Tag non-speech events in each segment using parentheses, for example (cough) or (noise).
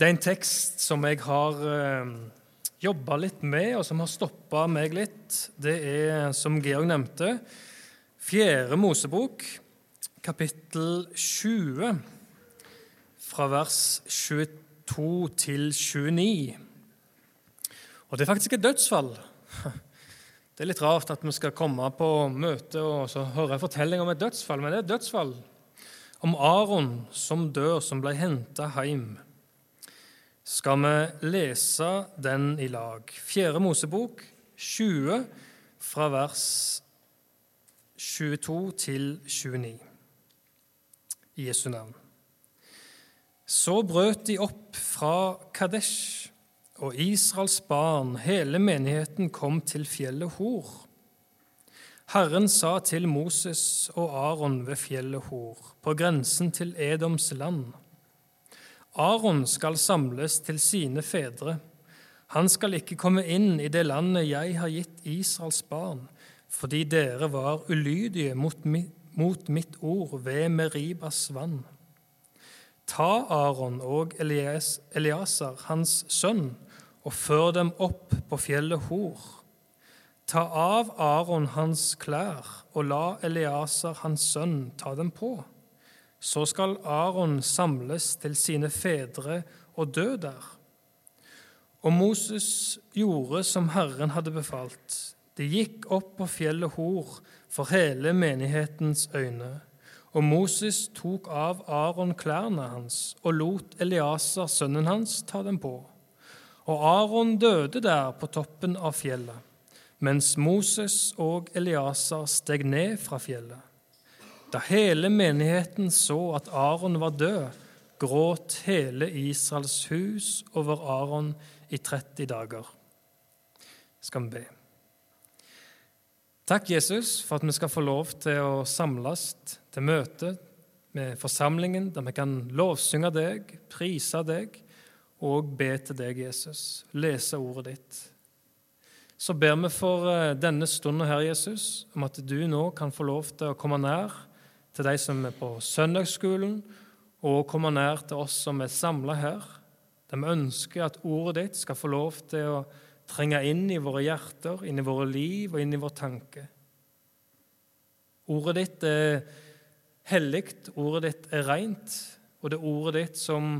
Det er en tekst som jeg har eh, jobba litt med, og som har stoppa meg litt. Det er, som Georg nevnte, Fjerde Mosebok, kapittel 20, fra vers 22 til 29. Og det er faktisk et dødsfall. (laughs) Det er litt rart at vi skal komme på møte og så høre en fortelling om et dødsfall, men det er et dødsfall om Aron som dør, som ble henta hjem skal vi lese den i lag. Fjerde Mosebok 20, fra vers 22 til 29. I Jesu navn. Så brøt de opp fra Kadesh, og Israels barn, hele menigheten, kom til fjellet Hor. Herren sa til Moses og Aron ved fjellet Hor, på grensen til Edoms land:" Aron skal samles til sine fedre. Han skal ikke komme inn i det landet jeg har gitt Israels barn, fordi dere var ulydige mot mitt ord ved Meribas vann. Ta Aron og Eliaser, hans sønn, og før dem opp på fjellet Hor. Ta av Aron hans klær, og la Eliaser, hans sønn, ta dem på. Så skal Aron samles til sine fedre og dø der. Og Moses gjorde som Herren hadde befalt. De gikk opp på fjellet Hor for hele menighetens øyne. Og Moses tok av Aron klærne hans og lot Eliaser, sønnen hans, ta dem på. Og Aron døde der på toppen av fjellet, mens Moses og Eliaser steg ned fra fjellet. Da hele menigheten så at Aron var død, gråt hele Israels hus over Aron i 30 dager. Skal vi be. Takk, Jesus, for at vi skal få lov til å samles til møte med forsamlingen, der vi kan lovsynge deg, prise deg og be til deg, Jesus. Lese ordet ditt. Så ber vi for eh, denne stunden her, Jesus, om at du nå kan få lov til å komme nær til de som er på søndagsskolen, og kommer nær til oss som er samla her, der vi ønsker at ordet ditt skal få lov til å trenge inn i våre hjerter, inn i våre liv og inn i vår tanke. Ordet ditt er hellig, ordet ditt er rent, og det er ordet ditt som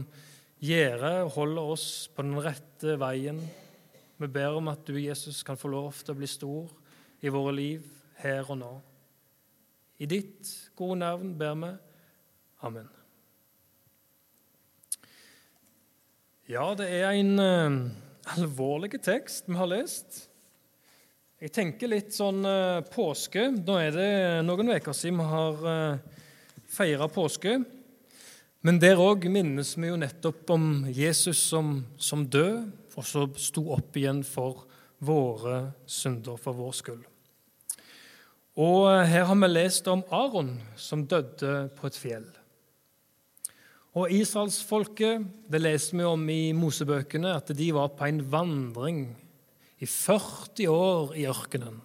gjør og holder oss på den rette veien. Vi ber om at du, Jesus, kan få lov til å bli stor i våre liv her og nå. I ditt gode navn ber vi. Amen. Ja, det er en uh, alvorlig tekst vi har lest. Jeg tenker litt sånn uh, påske. Nå er det noen uker siden vi har uh, eh, feira påske. Men der òg minnes vi jo nettopp om Jesus som, som død, og så sto opp igjen for våre synder, for vår skyld. Og her har vi lest om Aron som døde på et fjell. Og israelsfolket, det leser vi om i Mosebøkene, at de var på en vandring i 40 år i ørkenen.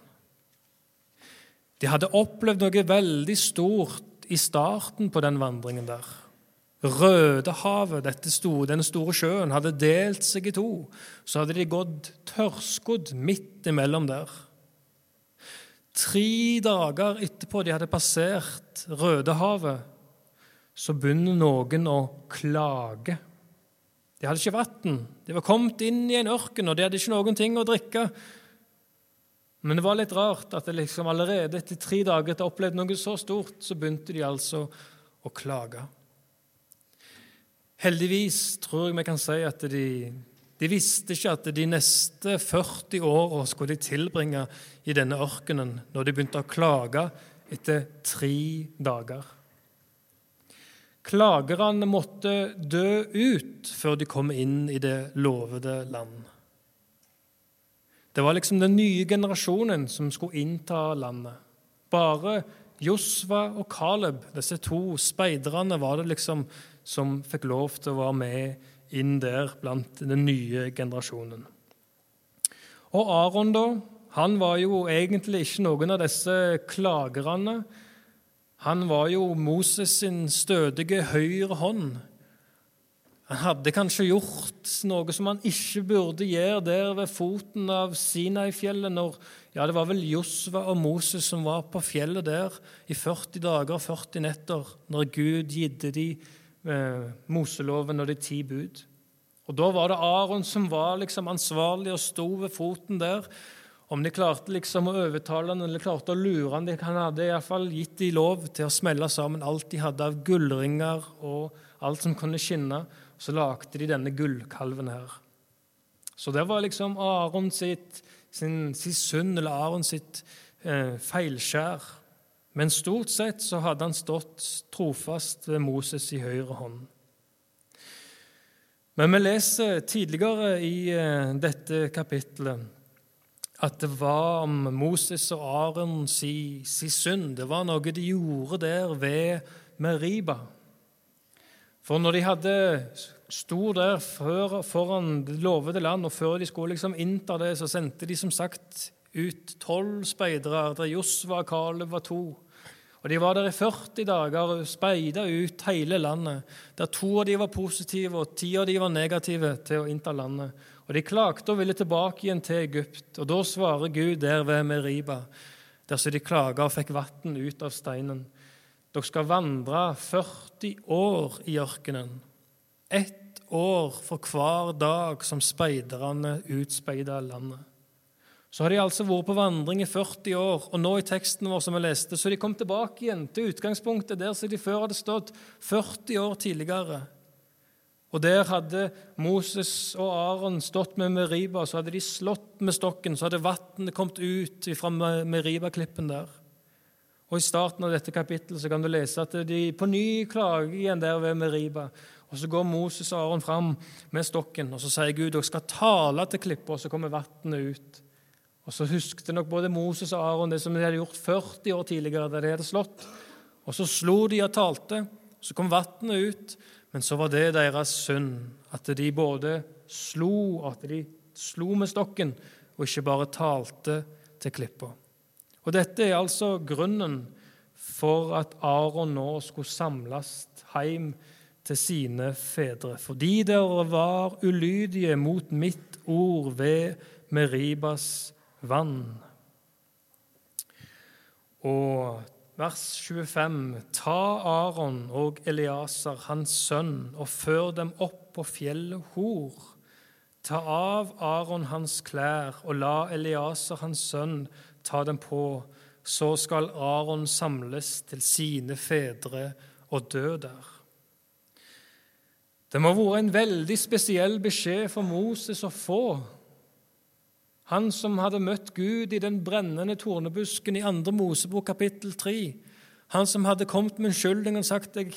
De hadde opplevd noe veldig stort i starten på den vandringen der. Rødehavet, store, den store sjøen, hadde delt seg i to. Så hadde de gått tørrskodd midt imellom der. Tre dager etterpå de hadde passert Rødehavet, så begynner noen å klage. De hadde ikke vann. De var kommet inn i en ørken, og de hadde ikke noen ting å drikke. Men det var litt rart at liksom allerede etter tre dager etter å ha opplevd noe så stort, så begynte de altså å klage. Heldigvis tror jeg vi kan si at de de visste ikke at de neste 40 åra skulle de tilbringe i denne ørkenen når de begynte å klage etter tre dager. Klagerne måtte dø ut før de kom inn i det lovede land. Det var liksom den nye generasjonen som skulle innta landet. Bare Josva og Caleb, disse to speiderne, var det liksom som fikk lov til å være med inn der blant den nye generasjonen. Og Aron, da, han var jo egentlig ikke noen av disse klagerne. Han var jo Moses sin stødige høyre hånd. Han hadde kanskje gjort noe som han ikke burde gjøre der ved foten av Sinai-fjellet når ja, det var vel Josva og Moses som var på fjellet der i 40 dager og 40 netter når Gud gitte de eh, Moseloven og de ti bud. Og Da var det Aron som var liksom ansvarlig og sto ved foten der. Om de klarte liksom å overtale han eller klarte å lure han, Han hadde iallfall gitt de lov til å smelle sammen alt de hadde av gullringer og alt som kunne skinne. Så lagde de denne gullkalven her. Så det var liksom Aron sitt sin, sin synd eller Aron sitt eh, feilskjær. Men stort sett så hadde han stått trofast ved Moses i høyre hånd. Men vi leser tidligere i eh, dette kapittelet at det var om Moses og Aron si, si synd. Det var noe de gjorde der ved Meriba. For når de hadde sto der før, foran det lovede land, og før de skulle liksom innta det, så sendte de som sagt ut tolv speidere, der Josva og Kaleb var to. Og De var der i 40 dager og speida ut hele landet, der to av de var positive og ti av de var negative til å innta landet. Og De klagde og ville tilbake igjen til Egypt, og da svarer Gud der ved Meriba, der så de klaga og fikk vann ut av steinen. Dere skal vandre 40 år i ørkenen. Ett år for hver dag som speiderne utspeida landet. Så har de altså vært på vandring i 40 år, og nå i teksten vår som vi leste, så de kom tilbake igjen til utgangspunktet der som de før hadde stått 40 år tidligere. Og der hadde Moses og Aron stått med Meriba, så hadde de slått med stokken, så hadde vannet kommet ut fra Meriba-klippen der. Og I starten av dette kapittelet så kan du lese at de på ny klager igjen der ved Meriba. Og Så går Moses og Aron fram med stokken, og så sier Gud dere skal tale til klippa, og så kommer vannet ut. Og Så husket nok både Moses og Aron det som de hadde gjort 40 år tidligere, da de hadde slått. Og Så slo de og talte, så kom vannet ut. Men så var det deres synd, at de både slo at de slo med stokken, og ikke bare talte til klippa. Og Dette er altså grunnen for at Aron nå skulle samles hjem til sine fedre. Fordi dere var ulydige mot mitt ord ved Meribas vann. Og vers 25.: Ta Aron og Eliaser, hans sønn, og før dem opp på fjellet Hor. Ta av Aron hans klær, og la Eliaser, hans sønn, ta dem på. Så skal Aron samles til sine fedre og dø der. Det må ha vært en veldig spesiell beskjed for Moses å få. Han som hadde møtt Gud i den brennende tornebusken i 2. Mosebok kapittel 3. Han som hadde kommet med unnskyldning og sagt jeg,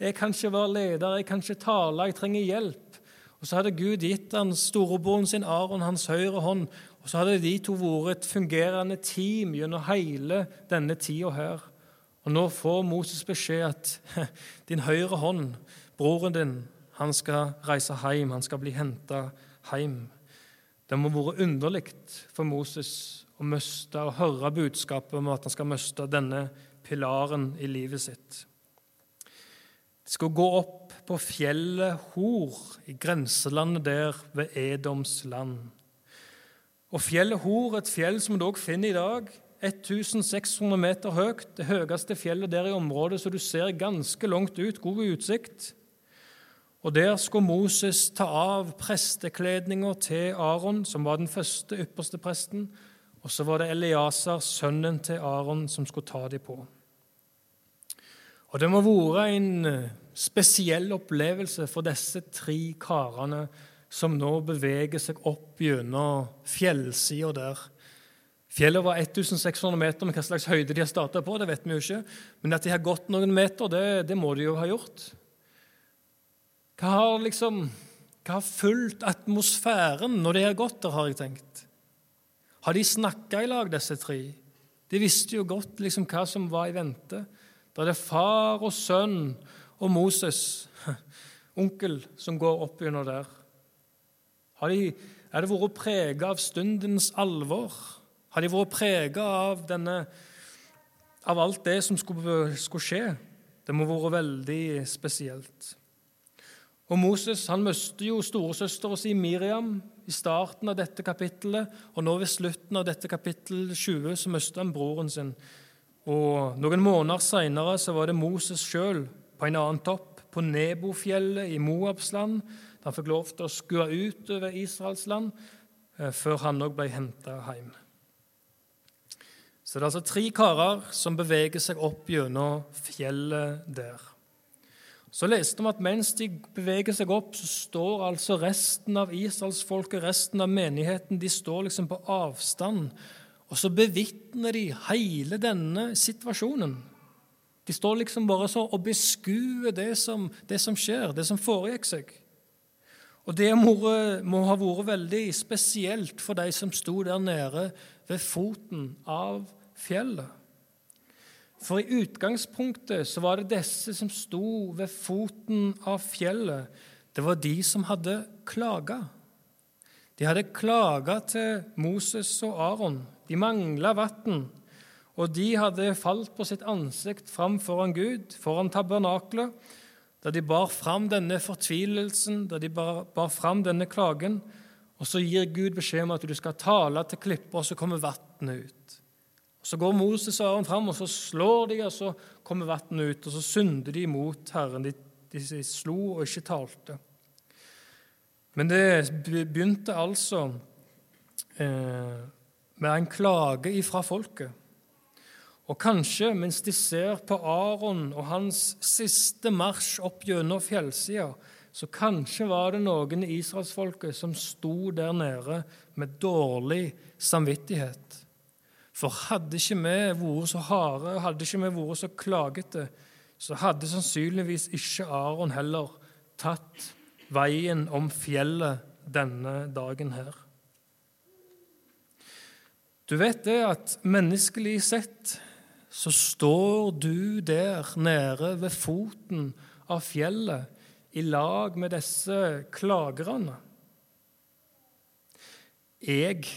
jeg kan ikke være leder, jeg kan ikke tale, jeg trenger hjelp. Og Så hadde Gud gitt han storebroren sin Aron hans høyre hånd. Og så hadde de to vært et fungerende team gjennom hele denne tida her. Og nå får Moses beskjed at (laughs) din høyre hånd, broren din, han skal reise hjem, han skal bli henta hjem. Det må ha vært underlig for Moses å miste og høre budskapet om at han skal miste denne pilaren i livet sitt. De skulle gå opp på fjellet Hor, i grenselandet der ved Edoms land. Og Fjellet Hor, et fjell som du også finner i dag, 1600 meter høyt, det høyeste fjellet der i området, så du ser ganske langt ut, god utsikt. Og Der skulle Moses ta av prestekledninga til Aron, som var den første ypperste presten, og så var det Eliaser, sønnen til Aron, som skulle ta dem på. Og Det må ha vært en eh, spesiell opplevelse for disse tre karene som nå beveger seg opp gjennom fjellsida der. Fjellet var 1600 meter, men hva slags høyde de har starta på, det vet vi jo ikke. Men at de har gått noen meter, det, det må de jo ha gjort. Hva har liksom hva har fulgt atmosfæren når de har gått der, har jeg tenkt? Har de snakka i lag, disse tre? De visste jo godt liksom hva som var i vente. Da er det far og sønn og Moses, (laughs) onkel, som går opp gjennom der. Har de, er det vært prega av stundens alvor? Har de vært prega av, denne av alt det som skulle, skulle skje? Det må ha vært veldig spesielt. Og Moses han mister jo storesøstera si Miriam i starten av dette kapittelet, og nå ved slutten av dette kapittel 20 så mister han broren sin. Og Noen måneder seinere var det Moses sjøl på en annen topp, på Nebofjellet i Moabs land. Han fikk lov til å skue ut over Israels land eh, før han òg ble henta hjem. Så det er altså tre karer som beveger seg opp gjennom fjellet der. Så leste vi at mens de beveger seg opp, så står altså resten av israelsfolket, resten av menigheten, de står liksom på avstand. Og så bevitner de hele denne situasjonen. De står liksom bare så og beskuer det som, det som skjer, det som foregikk seg. Og det må, må ha vært veldig spesielt for de som sto der nede ved foten av fjellet. For i utgangspunktet så var det disse som sto ved foten av fjellet. Det var de som hadde klaga. De hadde klaga til Moses og Aron. De mangla vann. Og de hadde falt på sitt ansikt fram foran Gud, foran tabernaklet, da de bar fram denne fortvilelsen, da de bar, bar fram denne klagen. Og så gir Gud beskjed om at du skal tale til klipper, og så kommer vannet ut. Så går Moses og Aron fram, og så slår de, og så kommer vannet ut. Og så synder de mot Herren. De, de slo og ikke talte. Men det begynte altså eh, med en klage ifra folket. Og kanskje mens de ser på Aron og hans siste marsj opp gjennom fjellsida, så kanskje var det noen i israelsfolket som sto der nede med dårlig samvittighet. For hadde ikke vi vært så harde, hadde ikke vi vært så klagete, så hadde sannsynligvis ikke Aron heller tatt veien om fjellet denne dagen her. Du vet det at menneskelig sett så står du der nede ved foten av fjellet i lag med disse klagerne. Jeg,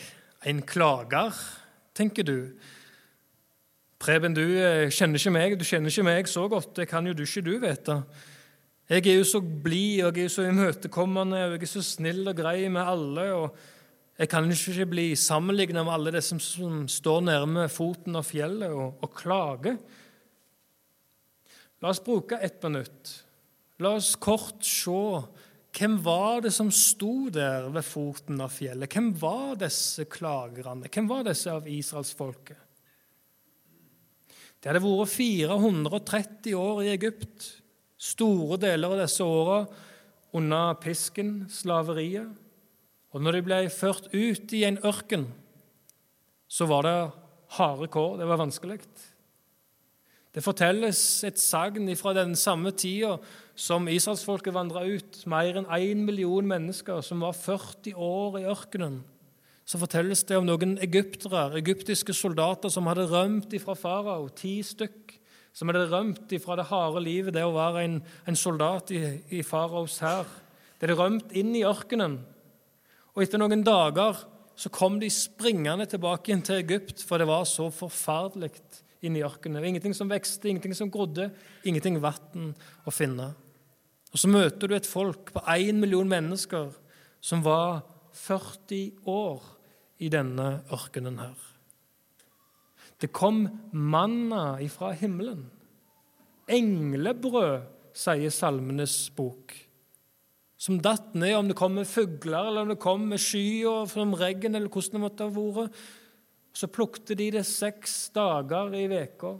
en klager tenker du. Preben, du eh, kjenner ikke meg, du kjenner ikke meg så godt. Det kan jo du ikke du vite. Jeg er jo så blid og jeg er jo så imøtekommende og jeg er så snill og grei med alle. og Jeg kan ikke bli sammenlignet med alle de som, som står nærme foten av fjellet og, og klager. La oss bruke ett minutt. La oss kort se hvem var det som sto der ved foten av fjellet? Hvem var disse klagerne? Hvem var disse av israelsfolket? Det hadde vært 430 år i Egypt, store deler av disse åra under pisken, slaveriet. Og når de ble ført ut i en ørken, så var det harde kår. Det var vanskelig. Det fortelles et sagn fra den samme tida som israelsfolket vandra ut. Mer enn én million mennesker som var 40 år i ørkenen. Så fortelles det om noen egyptere, egyptiske soldater som hadde rømt ifra farao. Ti stykk som hadde rømt ifra det harde livet, det å være en, en soldat i, i faraos hær. De hadde rømt inn i ørkenen. Og etter noen dager så kom de springende tilbake igjen til Egypt, for det var så forferdelig inn i ørkenen. Ingenting som vekste, ingenting som grodde, ingenting vann å finne. Og Så møter du et folk på én million mennesker som var 40 år i denne ørkenen her. Det kom manna ifra himmelen. Englebrød, sier Salmenes bok. Som datt ned, om det kom med fugler, eller om det kom med skyer som regn, eller hvordan det måtte ha vært. Så plukte de det seks dager i veka.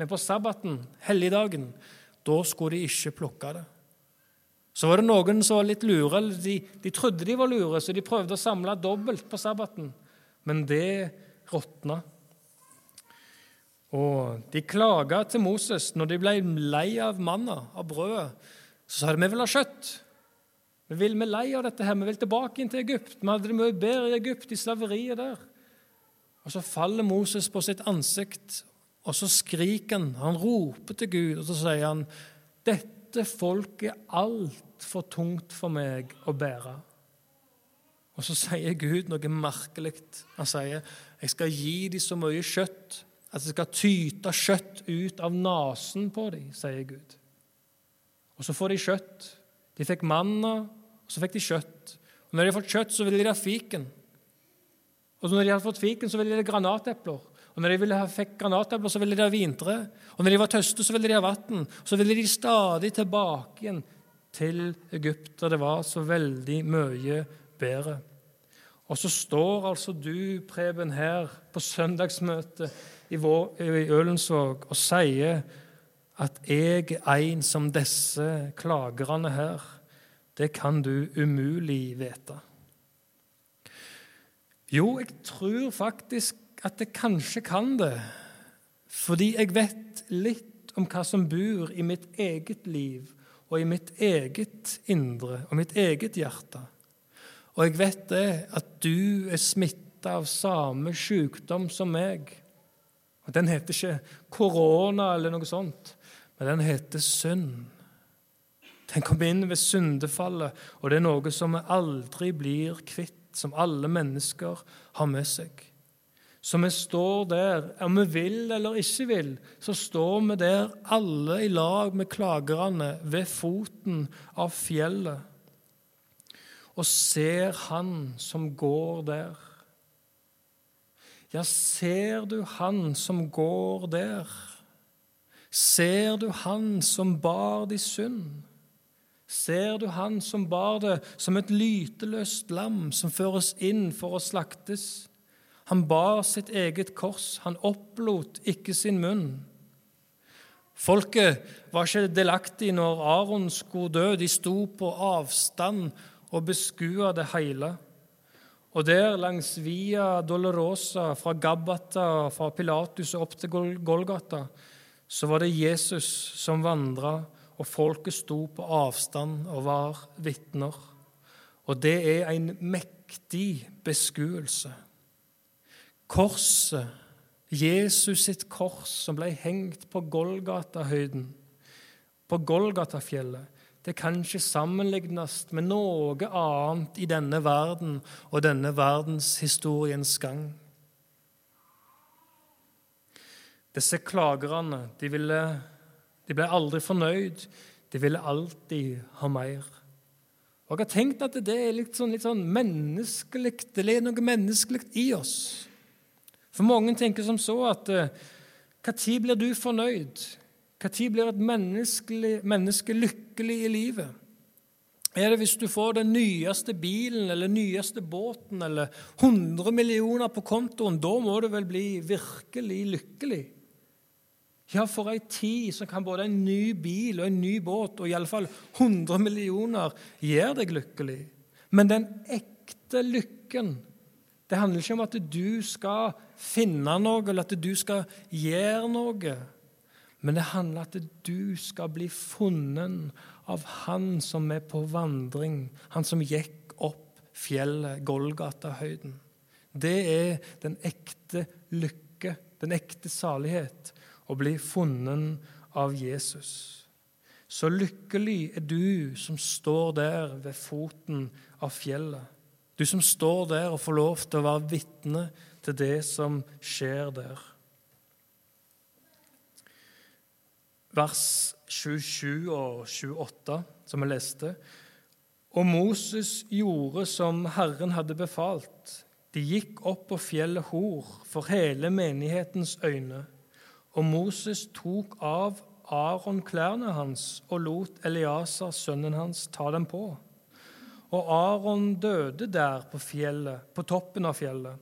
Men på sabbaten, helligdagen, da skulle de ikke plukke det. Så var det noen som var litt lure. De, de trodde de var lure, så de prøvde å samle dobbelt på sabbaten. Men det råtna. Og de klaga til Moses når de ble lei av manna, av brødet. Så sa de vi vil ha kjøtt. Vi vil vi lei av dette her, vi vil tilbake inn til Egypt. Vi hadde det mye bedre i Egypt, i slaveriet der. Og Så faller Moses på sitt ansikt, og så skriker han. Han roper til Gud, og så sier han, 'Dette folket er altfor tungt for meg å bære.' Og så sier Gud noe merkelig. Han sier, 'Jeg skal gi dem så mye kjøtt at det skal tyte kjøtt ut av nesen på dem', sier Gud. Og så får de kjøtt De fikk manna, og så fikk de kjøtt. Og når de har fått kjøtt, så vil de ha fiken. Og når de hadde fått fiken, så ville de ha granatepler. Og når de ville ha, fikk granatepler, så ville de ha vintre. Og når de var tøste, så ville de ha vann. Så ville de stadig tilbake igjen til Egypt, der det var så veldig mye bedre. Og så står altså du, Preben, her på søndagsmøtet i, i Ølensvåg og sier at jeg er en som disse klagerne her. Det kan du umulig vite. Jo, jeg tror faktisk at jeg kanskje kan det, fordi jeg vet litt om hva som bor i mitt eget liv og i mitt eget indre og mitt eget hjerte. Og jeg vet det at du er smitta av samme sykdom som meg. Og Den heter ikke korona eller noe sånt, men den heter synd. Den kom inn ved syndefallet, og det er noe som vi aldri blir kvitt, som alle mennesker har med seg. Så vi står der, om vi vil eller ikke vil, så står vi der alle i lag med klagerne ved foten av fjellet og ser Han som går der. Ja, ser du Han som går der? Ser du Han som bar de synd? Ser du Han som bar det som et lyteløst lam som føres inn for å slaktes? Han bar sitt eget kors, han opplot ikke sin munn. Folket var ikke delaktig når Aron skulle dø. De sto på avstand og beskua det hele. Og der langs Via Dolorosa, fra Gabbata, fra Pilatus og opp til Golgata, så var det Jesus som vandra, og folket sto på avstand og var vitner. Og det er en mektig beskuelse. Korset, Jesus sitt kors som ble hengt på Golgata-høyden, på Golgata-fjellet, det kan ikke sammenlignes med noe annet i denne verden og denne verdenshistoriens gang. Disse klagerne de, ville, de ble aldri fornøyd. De ville alltid ha mer. Og Jeg har tenkt at det er litt sånn, litt sånn menneskelig, det er noe menneskelig i oss. For mange tenker som så at når blir du fornøyd? Når blir et menneske lykkelig i livet? Er det hvis du får den nyeste bilen eller nyeste båten eller 100 millioner på kontoen? Da må du vel bli virkelig lykkelig? Ja, for ei tid så kan både en ny bil og en ny båt og iallfall 100 millioner gjøre deg lykkelig. Men den ekte lykken det handler ikke om at du skal finne noe eller at du skal gjøre noe. Men det handler om at du skal bli funnet av Han som er på vandring, Han som gikk opp fjellet, Golgata-høyden. Det er den ekte lykke, den ekte salighet og bli funnet av Jesus. Så lykkelig er du som står der ved foten av fjellet. Du som står der og får lov til å være vitne til det som skjer der. Vers 27 og 28, som vi leste. Og Moses gjorde som Herren hadde befalt. De gikk opp på fjellet Hor for hele menighetens øyne. Og Moses tok av Aron klærne hans og lot Eliasar, sønnen hans, ta dem på. Og Aron døde der på fjellet, på toppen av fjellet,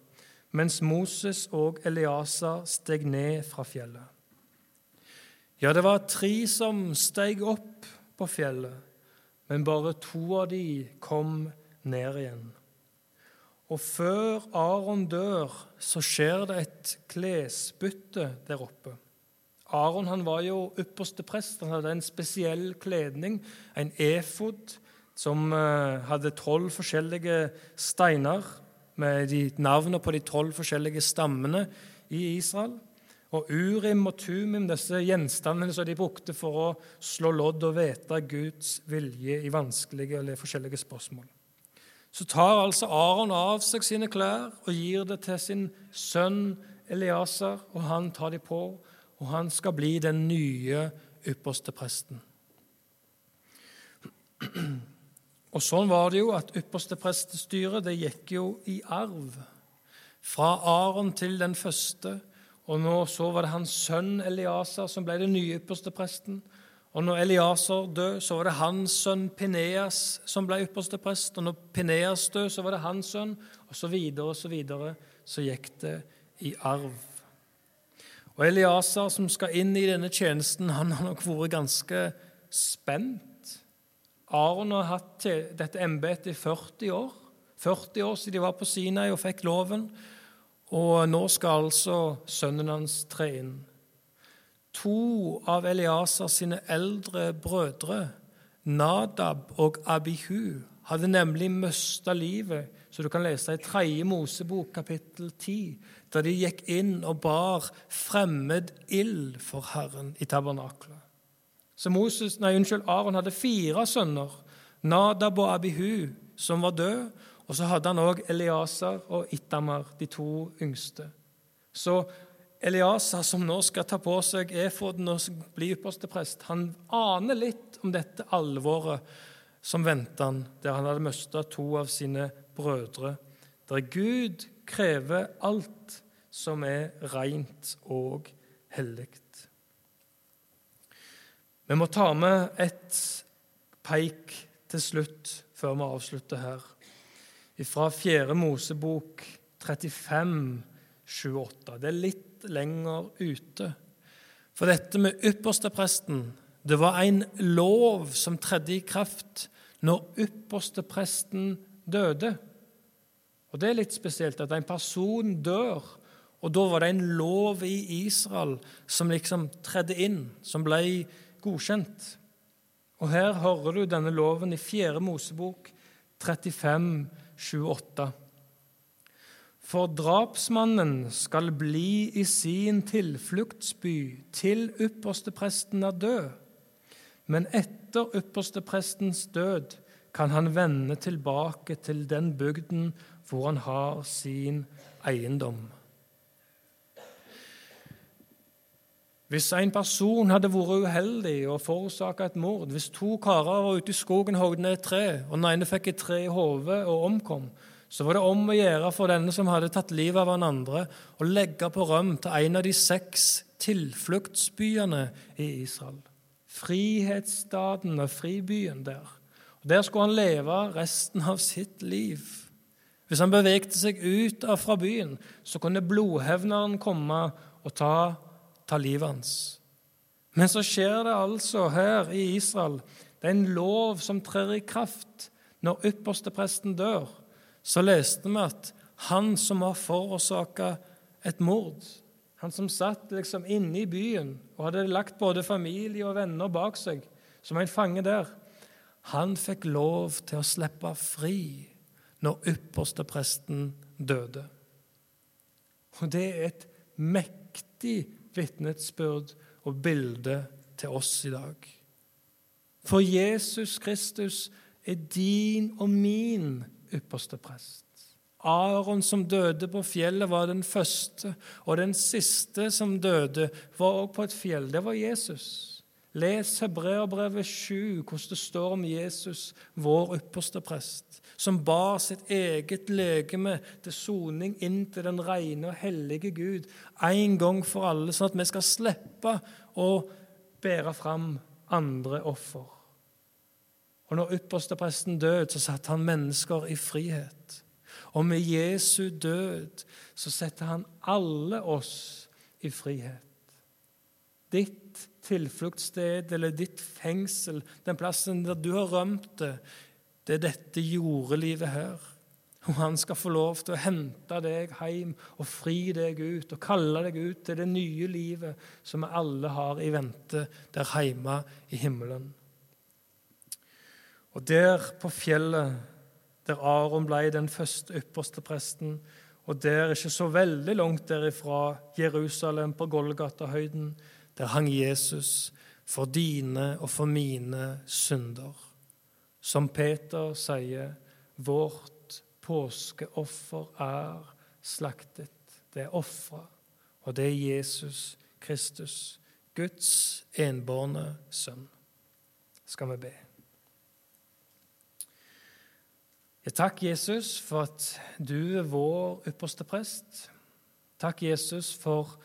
mens Moses og Eliasar steg ned fra fjellet. Ja, det var tre som steg opp på fjellet, men bare to av de kom ned igjen. Og før Aron dør, så skjer det et klesbytte der oppe. Aron han var jo ypperste prest. Han hadde en spesiell kledning, en efod, som eh, hadde tolv forskjellige steiner med navnene på de tolv forskjellige stammene i Israel. Og Urim og Tumim, disse gjenstandene som de brukte for å slå lodd og vite Guds vilje i vanskelige eller forskjellige spørsmål. Så tar altså Aron av seg sine klær og gir det til sin sønn Eliaser, og han tar de på, og han skal bli den nye ypperste presten. Og sånn var det jo at ypperste prestestyret det gikk jo i arv. Fra Aron til den første, og nå så var det hans sønn Eliaser som ble den nye ypperste presten. Og når Eliaser døde, så var det hans sønn Pineas som ble ypperste prest. Og når Pineas døde, så var det hans sønn, og så videre og så videre. Så gikk det i arv. Og Eliaser, som skal inn i denne tjenesten, han har nok vært ganske spent Aron har hatt dette embetet i 40 år. 40 år siden de var på Sinai og fikk loven. Og nå skal altså sønnen hans tre inn. To av Eliasar sine eldre brødre, Nadab og Abihu, hadde nemlig mista livet, så du kan lese i 3. Mosebok kapittel 10, da de gikk inn og bar fremmed ild for Herren i tabernaklet. Så Moses, nei, unnskyld, Aron hadde fire sønner, Nadab og Abihu, som var døde. Og så hadde han òg Eliasar og Itamar, de to yngste. Så Eliasar, som nå skal ta på seg efoden og bli ypperste prest, han aner litt om dette alvoret som venter han, der han hadde mista to av sine brødre. Der Gud krever alt som er rent og hellig. Vi må ta med et peik til slutt før vi avslutter her. Fra 4. Mosebok 35, 28. Det er litt lenger ute. For dette med ypperstepresten, det var en lov som tredde i kraft når ypperstepresten døde. Og Det er litt spesielt at en person dør, og da var det en lov i Israel som liksom tredde inn, som ble godkjent. Og Her hører du denne loven i 4. Mosebok 35, 28. For drapsmannen skal bli i sin tilfluktsby til ypperstepresten er død. Men etter yppersteprestens død kan han vende tilbake til den bygden hvor han har sin eiendom. Hvis en person hadde vært uheldig og forårsaka et mord, hvis to karer var ute i skogen og hogde ned et tre, og den ene fikk et tre i hodet og omkom, så var det om å gjøre for denne som hadde tatt livet av han andre, å legge på røm til en av de seks tilfluktsbyene i Israel. Frihetsstaden og fribyen der. Og Der skulle han leve resten av sitt liv. Hvis han bevegte seg ut fra byen, så kunne blodhevneren komme og ta ta livet hans. Men så skjer det altså her i Israel. Det er en lov som trer i kraft når ypperstepresten dør. Så leste vi at han som har forårsaka et mord, han som satt liksom inne i byen og hadde lagt både familie og venner bak seg, som en fange der, han fikk lov til å slippe fri når ypperstepresten døde. Og det er et mektig vitnesbyrd og bilde til oss i dag. For Jesus Kristus er din og min ypperste prest. Aron som døde på fjellet, var den første, og den siste som døde, var også på et fjell. Det var Jesus. Les Hebreerbrevet 7, hvordan det står om Jesus, vår ypperste prest som bar sitt eget legeme til soning inn til den rene og hellige Gud en gang for alle, sånn at vi skal slippe å bære fram andre offer. Og når ypperstepresten døde, så satte han mennesker i frihet. Og med Jesu død så setter han alle oss i frihet. Ditt tilfluktssted eller ditt fengsel, den plassen der du har rømt det, det er dette jordelivet her. Og han skal få lov til å hente deg hjem og fri deg ut og kalle deg ut til det nye livet som vi alle har i vente der hjemme i himmelen. Og der på fjellet, der Aron ble den første ypperste presten, og der ikke så veldig langt derifra, Jerusalem, på Golgata-høyden, der hang Jesus for dine og for mine synder. Som Peter sier, vårt påskeoffer er slaktet. Det er ofra, og det er Jesus Kristus, Guds enbårne sønn. Skal vi be. Jeg takk, Jesus for at du er vår ypperste prest. Takk, Jesus, for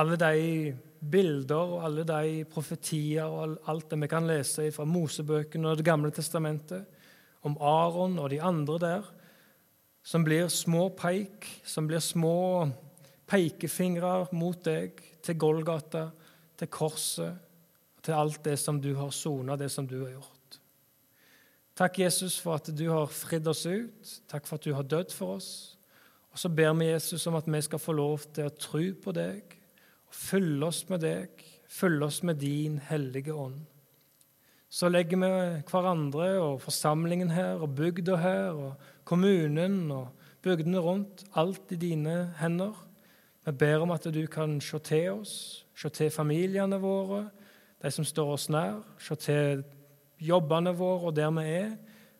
alle de bilder og alle de profetier og alt det vi kan lese fra Mosebøkene og Det gamle testamentet, om Aron og de andre der, som blir små peik, som blir små pekefingre mot deg, til Golgata, til korset, til alt det som du har sona, det som du har gjort. Takk, Jesus, for at du har fridd oss ut. Takk for at du har dødd for oss. Og så ber vi Jesus om at vi skal få lov til å tro på deg og følge oss med deg, følge oss med din hellige ånd. Så legger vi hverandre og forsamlingen her og bygda her og kommunen og bygdene rundt alt i dine hender. Vi ber om at du kan se til oss, se til familiene våre, de som står oss nær, se til jobbene våre og der vi er.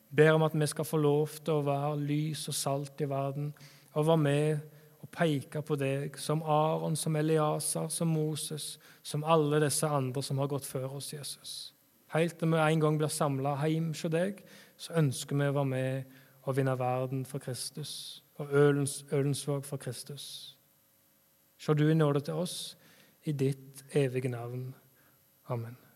Ber om at vi skal få lov til å være lys og salt i verden og være med og peke på deg som Aron, som Eliasar, som Moses, som alle disse andre som har gått før oss, Jesus. Helt til vi en gang blir samla hjem hos deg, så ønsker vi å være med og vinne verden for Kristus og Ølensvåg for Kristus. Se du i nåde til oss i ditt evige navn. Amen.